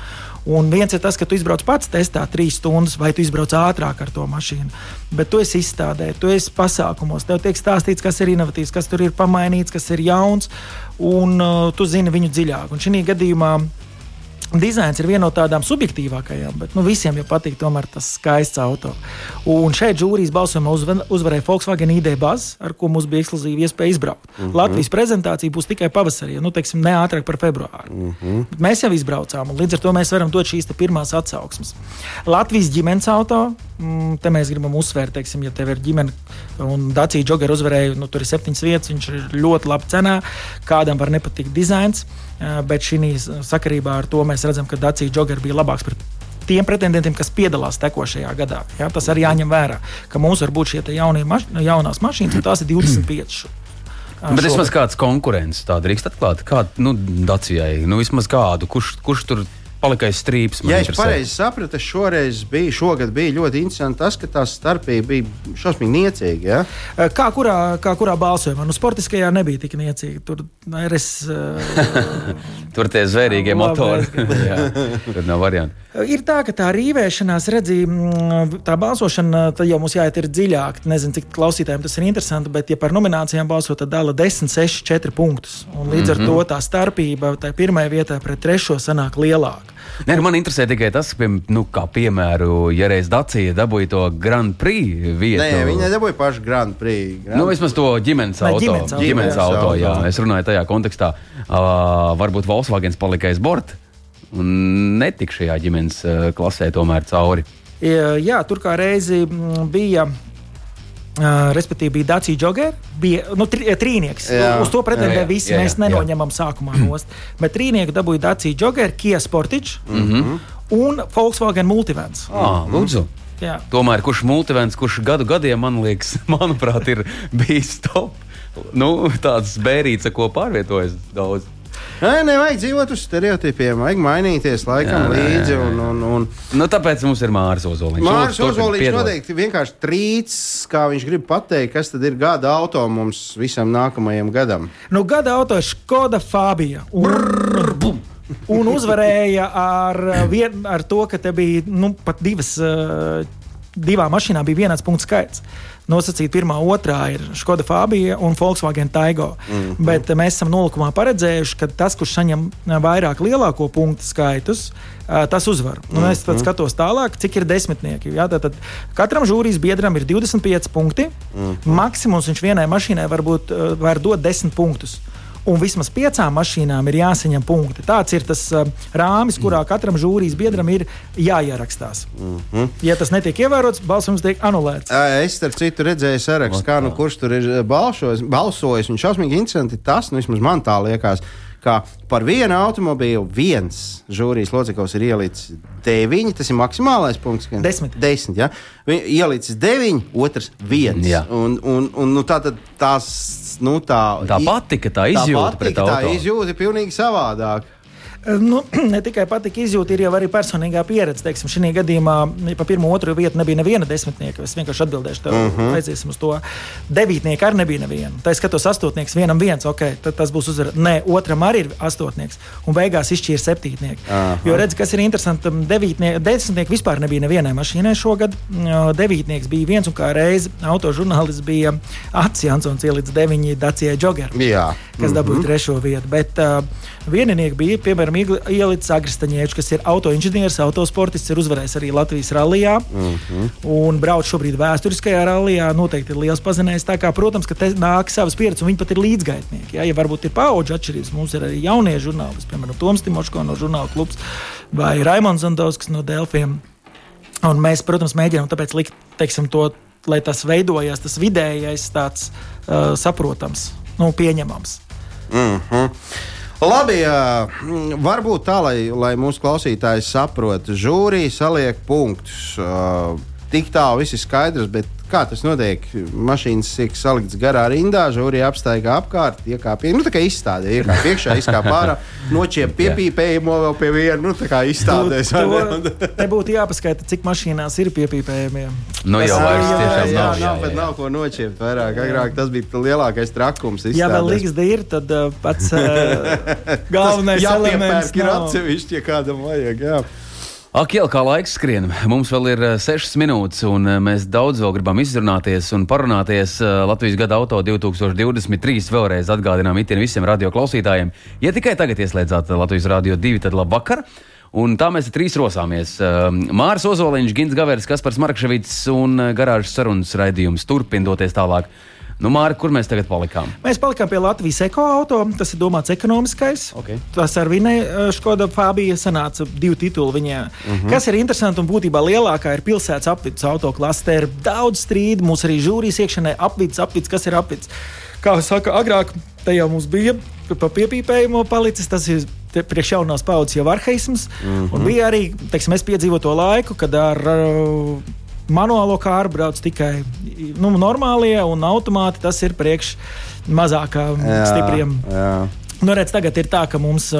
Un viens ir tas, ka tu izbrauc pats testā trīs stundas, vai tu izbrauc ātrāk ar to mašīnu. Bet tu esi izstādē, tu esi pasākumos, tev tiek stāstīts, kas ir inovatīvs, kas tur ir pamainīts, kas ir jauns, un uh, tu zini viņu dziļāk. Un šī gadījumā Dizains ir viena no tādām subjektīvākajām, bet nu, visiem jau patīk tas skaists auto. Un šeit žūrijas balsojumā uzvar, uzvarēja Volkswagen ID Buzz, ar ko mums bija ekskluzīva iespēja izbraukt. Mm -hmm. Latvijas prezentācija būs tikai pavasarī, nu, teiksim, ne ātrāk par februāru. Mm -hmm. Bet mēs jau izbraucām, un līdz ar to mēs varam dot šīs pirmās atsauksmes. Latvijas ģimenes auto, mm, te mēs gribam uzsvērt, teiksim, ja tev ir ģimene un Dacia Jogger uzvarēja, nu, tur ir septiņas vietas, viņš ir ļoti labi cenā, kādam var nepatikt dizains. Eh, bet šī sakarībā ar to mēs redzam, ka Dacia Jogger bija labāks par tiem pretendentiem, kas piedalās tekošajā gadā. Ja? Tas arī jāņem vērā, ka mums var būt šie jaunie maš jaunās mašīnas, un tās ir 25. Bet vismaz kāds konkurents tā drīkst atklāt. Kādu nu, Dacijai, nu vismaz kādu, kurš, kurš tur palikais strīps. Ja es pareizi sapratu, šoreiz bija, šogad bija ļoti interesanti tas, ka tā starpība bija šausmīgi niecīga. Ja? Kā kurā, kā kurā balsojumā? Nu, sportiskajā nebija tik niecīga. Tur, es, uh, Tur tie zvērīgie motori. Jā, tur nav variantu. Ir tā, ka tā rīvēšanās, redzīja, mm, tā balsošana, tad jau mums jāiet dziļāk. Nezinu, cik klausītājiem tas ir interesanti, bet, ja par nominācijām balso, tad dala 10, 6, 4 punktus. Un līdz mm -hmm. ar mhm. to tā starpība tai pirmajai vietai pret trešo sanāk lielāka. Nē, nu, man interesē tikai tas, pie, nu, kā piemēru, ja reiz Dacija dabūja to Grand Prix vietu. Nē, viņa nedabūja pašu Grand Prix. Grand... Nu, vismaz to ģimenes auto. Ģimenes auto, ģimenes auto, auto jā. Es runāju tajā kontekstā. Uh, varbūt Volkswagen palika aiz borta un netika šajā ģimenes klasē tomēr cauri. Jā, tur kā reizi bija Uh, respektīvi, bija Dācija Jogger, bija nu, tri, trīnieks. Jā. Uz to pretendē visi jā, jā, mēs nenoņemam jā. sākumā nost. Bet trīnieku dabūja Dācija Jogger, Kia Sportage mm -hmm. un Volkswagen Multivans. Ah, lūdzu. Jā. Tomēr kurš multivens, kurš gadu gadiem, man liekas, manuprāt, ir bijis top. Nu, tāds bērīts, ko pārvietojas daudz. Nē, nevajag dzīvot uz stereotipiem, vajag mainīties laikam jā, līdzi. Un, un, un... Nu, tāpēc mums ir Mārcis Ozoliņš. Mārcis Ozoliņš noteikti vienkārši trīc, kā viņš grib pateikt, kas tad ir gada auto mums visam nākamajam gadam. Nu, gada auto ir Skoda Fabija. Un... Brrr, bum. Un uzvarēja ar, vien, ar to, ka te bija nu, pat divas, divām mašīnām bija vienāds punkts skaits nosacīta pirmā, otrā ir Skoda Fabija un Volkswagen Taigo. Mm -hmm. Bet mēs esam nolikumā paredzējuši, ka tas, kurš saņem vairāk lielāko punktu skaitus, tas uzvar. Un es mm -hmm. skatos tālāk, cik ir desmitnieki. Jā, tad, tad katram žūrijas biedram ir 25 punkti. Mm -hmm. Maksimums viņš vienai mašīnai var, būt, var dot 10 punktus un vismaz piecām mašīnām ir jāsaņem punkti. Tāds ir tas uh, rāmis, kurā katram žūrijas biedram ir jāierakstās. Mm -hmm. Ja tas netiek ievērots, balsojums tiek anulēts. Es starp citu redzēju sarakstu, kā nu kurš tur ir balsojis. balsojis un šausmīgi interesanti tas, nu vismaz man tā liekas ka par vienu automobīlu viens žūrijas loceklis ir ielicis deviņi. Tas ir maksimālais punkts. Gan? Desmit. Desmit ja? Ielicis deviņi, otrs viens. Jā. Un, un, un, nu, tā, tās nu, tā, tā patika, tā izjūta tā pret auto. Tā izjūta ir pilnīgi savādāk. Nu, ne tikai patika izjūta, ir jau arī personīgā pieredze. Teiksim, šī gadījumā pa pirmo, otru vietu nebija neviena desmitnieka. Es vienkārši atbildēšu, tev uh -huh. aiziesim uz to. Devītnieka arī nebija neviena. Tā skatos, astotnieks vienam viens, ok, tad tas būs uzvarēts. Nē, otram arī ir astotnieks, un beigās izšķīra septītnieki. Uh -huh. Jo redz, kas ir interesanti, devītnieki, desmitnieki vispār nebija nevienai mašīnai šogad. Devītnieks bija viens, un kā reiz autožurnālists bija Acis Jansons ielicis deviņi Dacijai Jogger, Jā. kas dabūja uh -huh. trešo vietu. Bet uh, vieninieki bija, piemēram, ielicis Agristaņēčs, kas ir autoinženieris, autosportists, ir uzvarējis arī Latvijas rallijā mm -hmm. un brauc šobrīd vēsturiskajā rallijā. Noteikti ir liels pazinējums. Tā kā, protams, ka te nāk savas pieredzes, un viņi pat ir līdzgaitnieki. Ja, ja varbūt ir paudžu atšķirības, mums ir arī jaunie žurnālisti, piemēram, Toms Timoško no žurnāla klubs vai Raimons Zandovskis no Delfiem. Un mēs, protams, mēģinām likt teiksim, to, lai tas veidojas, tas vidējais, tāds uh, saprotams nu, pieņemams. Mm -hmm. Labi, uh, varbūt tā, lai, lai mūsu klausītājs saprotu, žūrija saliek punktus. Tik tālu viss ir skaidrs, bet Kā tas notiek? Mašīnas tiek saliktas garā rindā, žūrija apstaigā apkārt, iekāpja. Nu, tā kā izstādē, iekāpja iekšā, izkāpja ārā, noķēpa piepīpējumu vēl pie viena, nu, tā kā izstādē. Te būtu jāpaskaita, cik mašīnās ir piepīpējumiem. Nu, jau vairs tiešām jā, nav. Jā, jā, jā. nav ko noķēpt vairāk. Agrāk tas bija lielākais trakums. Izstādēs. Ja vēl līgsta ir, tad uh, pats uh, galvenais elements ir atsevišķi, ja kādam vajag. Jā. Ak, jau kā laiks skrien. Mums vēl ir 6 minūtes, un mēs daudz vēl gribam izrunāties un parunāties. Latvijas gada auto 2023 vēlreiz atgādinām itiem visiem radioklausītājiem. Ja tikai tagad ieslēdzāt Latvijas Rādio 2, tad labvakar! Un tā mēs trīs rosāmies. Mārs Ozoliņš, Gins Gavērs, Kaspars Markševits un garāžas sarunas raidījums turpina doties tālāk. Nu, Mārka, kur mēs tagad palikām? Mēs palikām pie Latvijas ekoauto. Tas ir domāts ekonomiskais. Okay. Tas ar viņai Škoda Fabija sanāca divu titulu viņai. Uh -huh. Kas ir interesanti un būtībā lielākā ir pilsētas apvidus auto klase. Te ir daudz strīdu, mums arī žūrijas iekšienē apvidus, apvidus, kas ir apvidus. Kā saka, agrāk te jau mums bija pa piepīpējumu palicis. Tas ir priekš jaunās paudzes jau arheisms. Mm -hmm. Un bija arī, teiksim, es piedzīvoju to laiku, kad ar uh, manuālo kārbu brauc tikai nu, normālie un automāti. Tas ir priekš mazākām stipriem. Jā. Nu, redz, tagad ir tā, ka mums,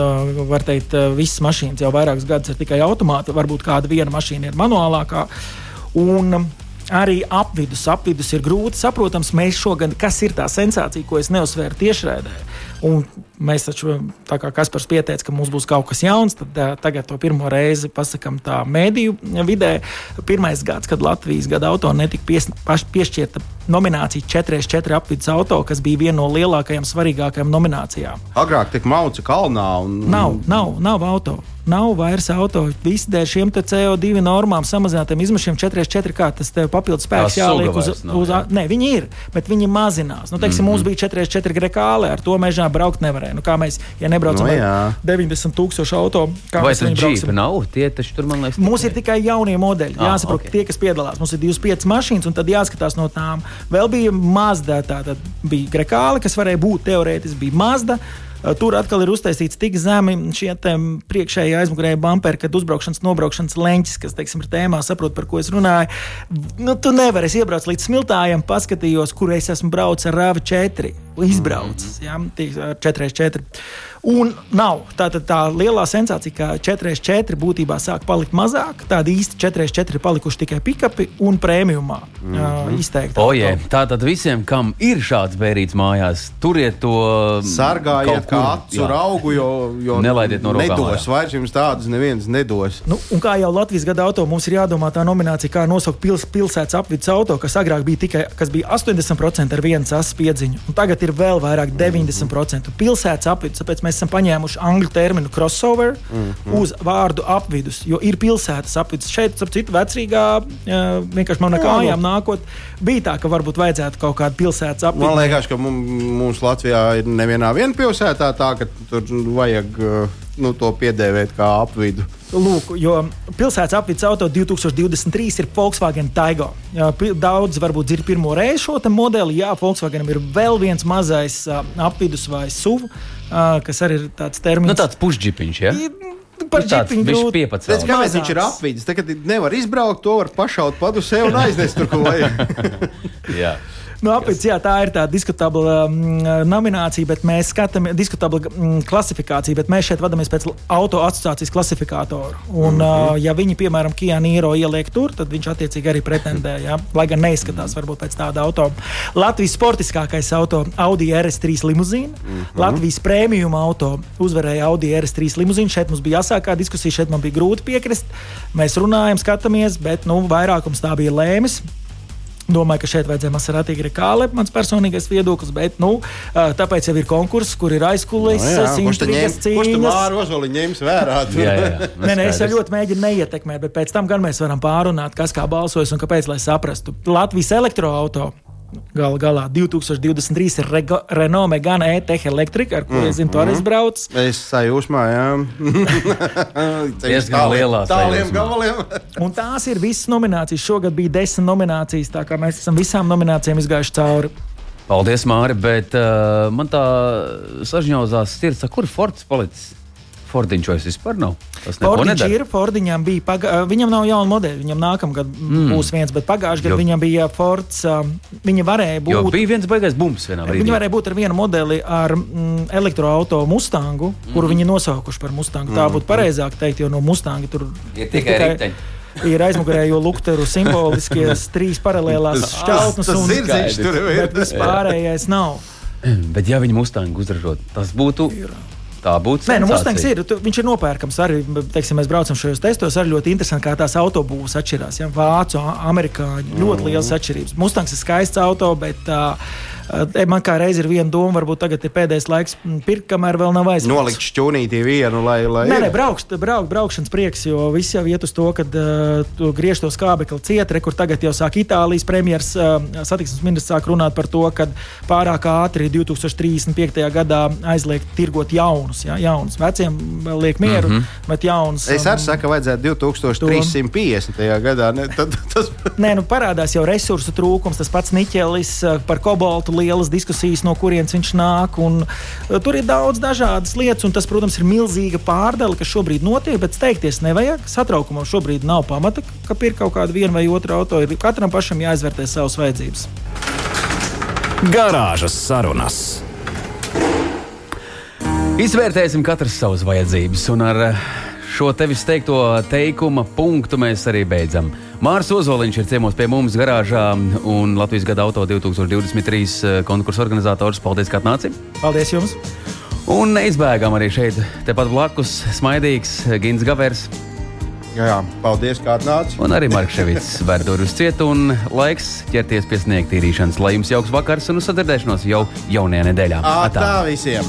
var teikt, visas mašīnas jau vairākus gadus ir tikai automāti. Varbūt kāda viena mašīna ir manuālākā. Un arī apvidus, apvidus ir grūti saprotams. Mēs šogad, kas ir tā sensācija, ko es neuzsvēru tiešraidē. Un mēs taču, tā kā Kaspars pieteica, ka mums būs kaut kas jauns, tad uh, tagad to pirmo reizi pasakām tā mēdīju vidē. Pirmais gads, kad Latvijas gada auto netika pies, piešķirta nominācija 4x4 apvidus auto, kas bija viena no lielākajām, svarīgākajām nominācijām. Agrāk tik mauca kalnā. Un... Nav, nav, nav auto. Nav vairs auto. Visi dēļ šiem CO2 normām, samazinātiem izmešiem 4x4, kā tas tev papildus spēks jāliek uz, nav, uz, jā. Nē, viņi ir, bet viņi mazinās. Nu, teiksim, mm -hmm. Mums bija 4x4 grekāli, ar to mežā braukt nevarēja. Nu, kā mēs, ja nebraucam no, jā. 90 tūkstošu auto, kā Vai mēs viņu brauksim? Nav, tie taču tur man liekas. Mums ir tikai jaunie modeļi. Ah, Jāsaprot, okay. tie, kas piedalās. Mums ir 25 mašīnas, un tad jāskatās no tām. Vēl bija Mazda, tā tad bija Grekāli, kas varēja būt teorētiski, bija Mazda. Eh, tur atkal ir uztaisīts tik zemi šie priekšējie aizmugurēji bumperi, kad uzbraukšanas, nobraukšanas leņķis, kas teiksim, ir tēmā, saprot, par ko es runāju. Nu, tu nevari iebraukt līdz smiltājiem, paskatījos, kur es esmu braucis ar RAV 4, izbraucis mm -hmm. ja, 4x4. Un nav tāda tā lielā sensācija, ka 4x4 būtībā sāk palikt mazāk. Tādi īsti 4x4 ir palikuši tikai pikapi un prēmijumā. Mm -hmm. uh, izteikti. Oje, tā tad visiem, kam ir šāds bērīts mājās, turiet to sargājiet, kā acu augu, jo, jo nelaidiet no rokām. Nedos vairs jums tādas neviens nedos. Nu, un kā jau Latvijas gada auto, mums ir jādomā tā nominācija, kā nosaukt pils, pilsētas apvidus auto, kas agrāk bija tikai kas bija 80% ar vienu asu piedziņu, un tagad ir vēl vairāk 90% pilsētas apvidus. Mēs esam paņēmuši angļu terminu crossover mm -hmm. uz vārdu apvidus, jo ir pilsētas apvidus. Šeit, starp citu, vecrīgā vienkārši man kājām nākot, bija tā, ka varbūt vajadzētu kaut kādu pilsētas apvidu. Man liekas, ka mums Latvijā ir nevienā vien pilsētā tā, ka tur vajag nu, to piedēvēt kā apvidu. Lūk, jo pilsētas apvidus auto 2023 ir Volkswagen Taigo. Daudz varbūt ir pirmo reizi šo modeli. Jā, Volkswagenam ir vēl viens mazais apvidus vai SUV, kas arī ir tāds termins. Nu, tāds pušģipiņš, ja? Par džipiņu viņš piepacis. Kāpēc viņš ir apvidus? Tagad nevar izbraukt, to var pašaut padusē un aiznest tur, ko vajag. Nu, apēc, jā, tā ir tā diskutabla mm, nominācija, bet mēs skatāmies diskutabla mm, klasifikāciju, bet mēs šeit vadāmies pēc auto asociācijas klasifikātoru. Un, mm -hmm. uh, ja viņi, piemēram, Kia Niro ieliek tur, tad viņš attiecīgi arī pretendē, jā, lai gan neizskatās varbūt pēc tāda auto. Latvijas sportiskākais auto Audi RS3 limuzīna, mm -hmm. Latvijas prēmijuma auto uzvarēja Audi RS3 limuzīna. Šeit mums bija jāsākā diskusija, šeit man bija grūti piekrist. Mēs runājam, skatāmies, bet nu, vairākums tā bija lēmis. Domāju, ka šeit vajadzēja Maserati Grekāle, mans personīgais viedoklis, bet nu, tāpēc jau ir konkurss, kur ir aizkulisēs, no, intrigas cīņas. Jā, jā, nē, nē, es ļoti mēģinu neietekmēt, bet pēc tam gan mēs varam pārunāt, kas kā balsojas un kāpēc, lai saprastu. Latvijas elektroautorāta Galu galā 2023 ir Rego, Renault Megane E-Tech Electric, ar kuru mm, es zinu, tur es braucu. Es sajūsmā, jā. Diezgan lielā tāliem gabaliem. un tās ir visas nominācijas. Šogad bija desmit nominācijas, tā kā mēs esam visām nominācijām izgājuši cauri. Paldies, Māri, bet uh, man tā sažņauzās sirds, kur Fords palicis? Fordiņš vairs vispār nav. Tas Fordiņš ir, Fordiņam bija, paga... viņam nav jauna modeļa, viņam nākamgad mm. būs viens, bet pagājušajā gadā Jo- viņam bija Fords, viņa varēja Jo būt. bija viens baigais bums vienā brīdī. Viņi varēja būt ar vienu modeli, ar mm, elektroautorātu Mustangu, kuru Mhm. viņi nosaukuši par Mustangu. Tā būtu pareizāk teikt, jo no Mustanga tur Ir tikai riteņi. Ir aizmugurējo lukteru simboliskie trīs paralēlās šķautnes, Tas un zirdziņš tur ir. bet vispārējais nav. Bet ja viņi Mustangu uzražot, tas būtu. Tā būtu. Nē, nu, sensācija. Mustangs ir. Tu, viņš ir nopērkams. Arī, teiksim, mēs braucam šajos testos. Arī ļoti interesanti, kā tās autobūvas atšķirās. Ja? Vācu, amerikāņu ļoti lielas atšķirības. Mustangs ir skaists auto, bet uh, man kā reiz ir viena doma, varbūt tagad ir pēdējais laiks pirkt, kamēr vēl nav aizmirsts. Nolikt šķūnītī vienu, lai. lai Nē, nē, braukšt, braukt, braukšanas prieks, jo viss jau iet uz to, ka uh, tu griež to skābekli cietri, kur tagad jau sāk Itālijas premjeras uh, satiksmes ministrs sāk runāt par to, ka pārāk ātri 2035. gadā aizliegt tirgot jaunus, ja, jaunus. Veciem liek mieru, mm -hmm. bet jaunus. Es arī saku, ka vajadzētu 2350. gadā. Ne, tad, tas, Nē, nu parādās jau resursu trūkums, tas pats niķelis, uh, par kobaltu lielas diskusijas, no kurienes viņš nāk. Un, uh, tur ir daudz dažādas lietas, un tas, protams, ir milzīga pārdala, kas šobrīd notiek. Bet steigties nevajag. Satraukumam šobrīd nav pamata, ka pirkt kaut kādu vienu vai otru auto. Ir katram pašam jāizvērtē savas vajadzības. Garāžas sarunas. Izvērtēsim katrs savas vajadzības, un ar eh, šo tevis teikto teikuma punktu mēs arī beidzam. Mārs Ozoliņš ir ciemos pie mums garāžā, un Latvijas gada auto 2023 eh, konkursu organizators. Paldies, ka atnāci! Paldies jums! Un neizbēgam arī šeit, tepat blakus, smaidīgs Gins Gavers jā, paldies, kā atnāci. un arī Marks Ševits vērduri uz cietu, un laiks ķerties pie sniegtīrīšanas. Lai jums jauks vakars un uz sadzirdēšanos jau jaunajā nedēļā. Ā, tā visiem!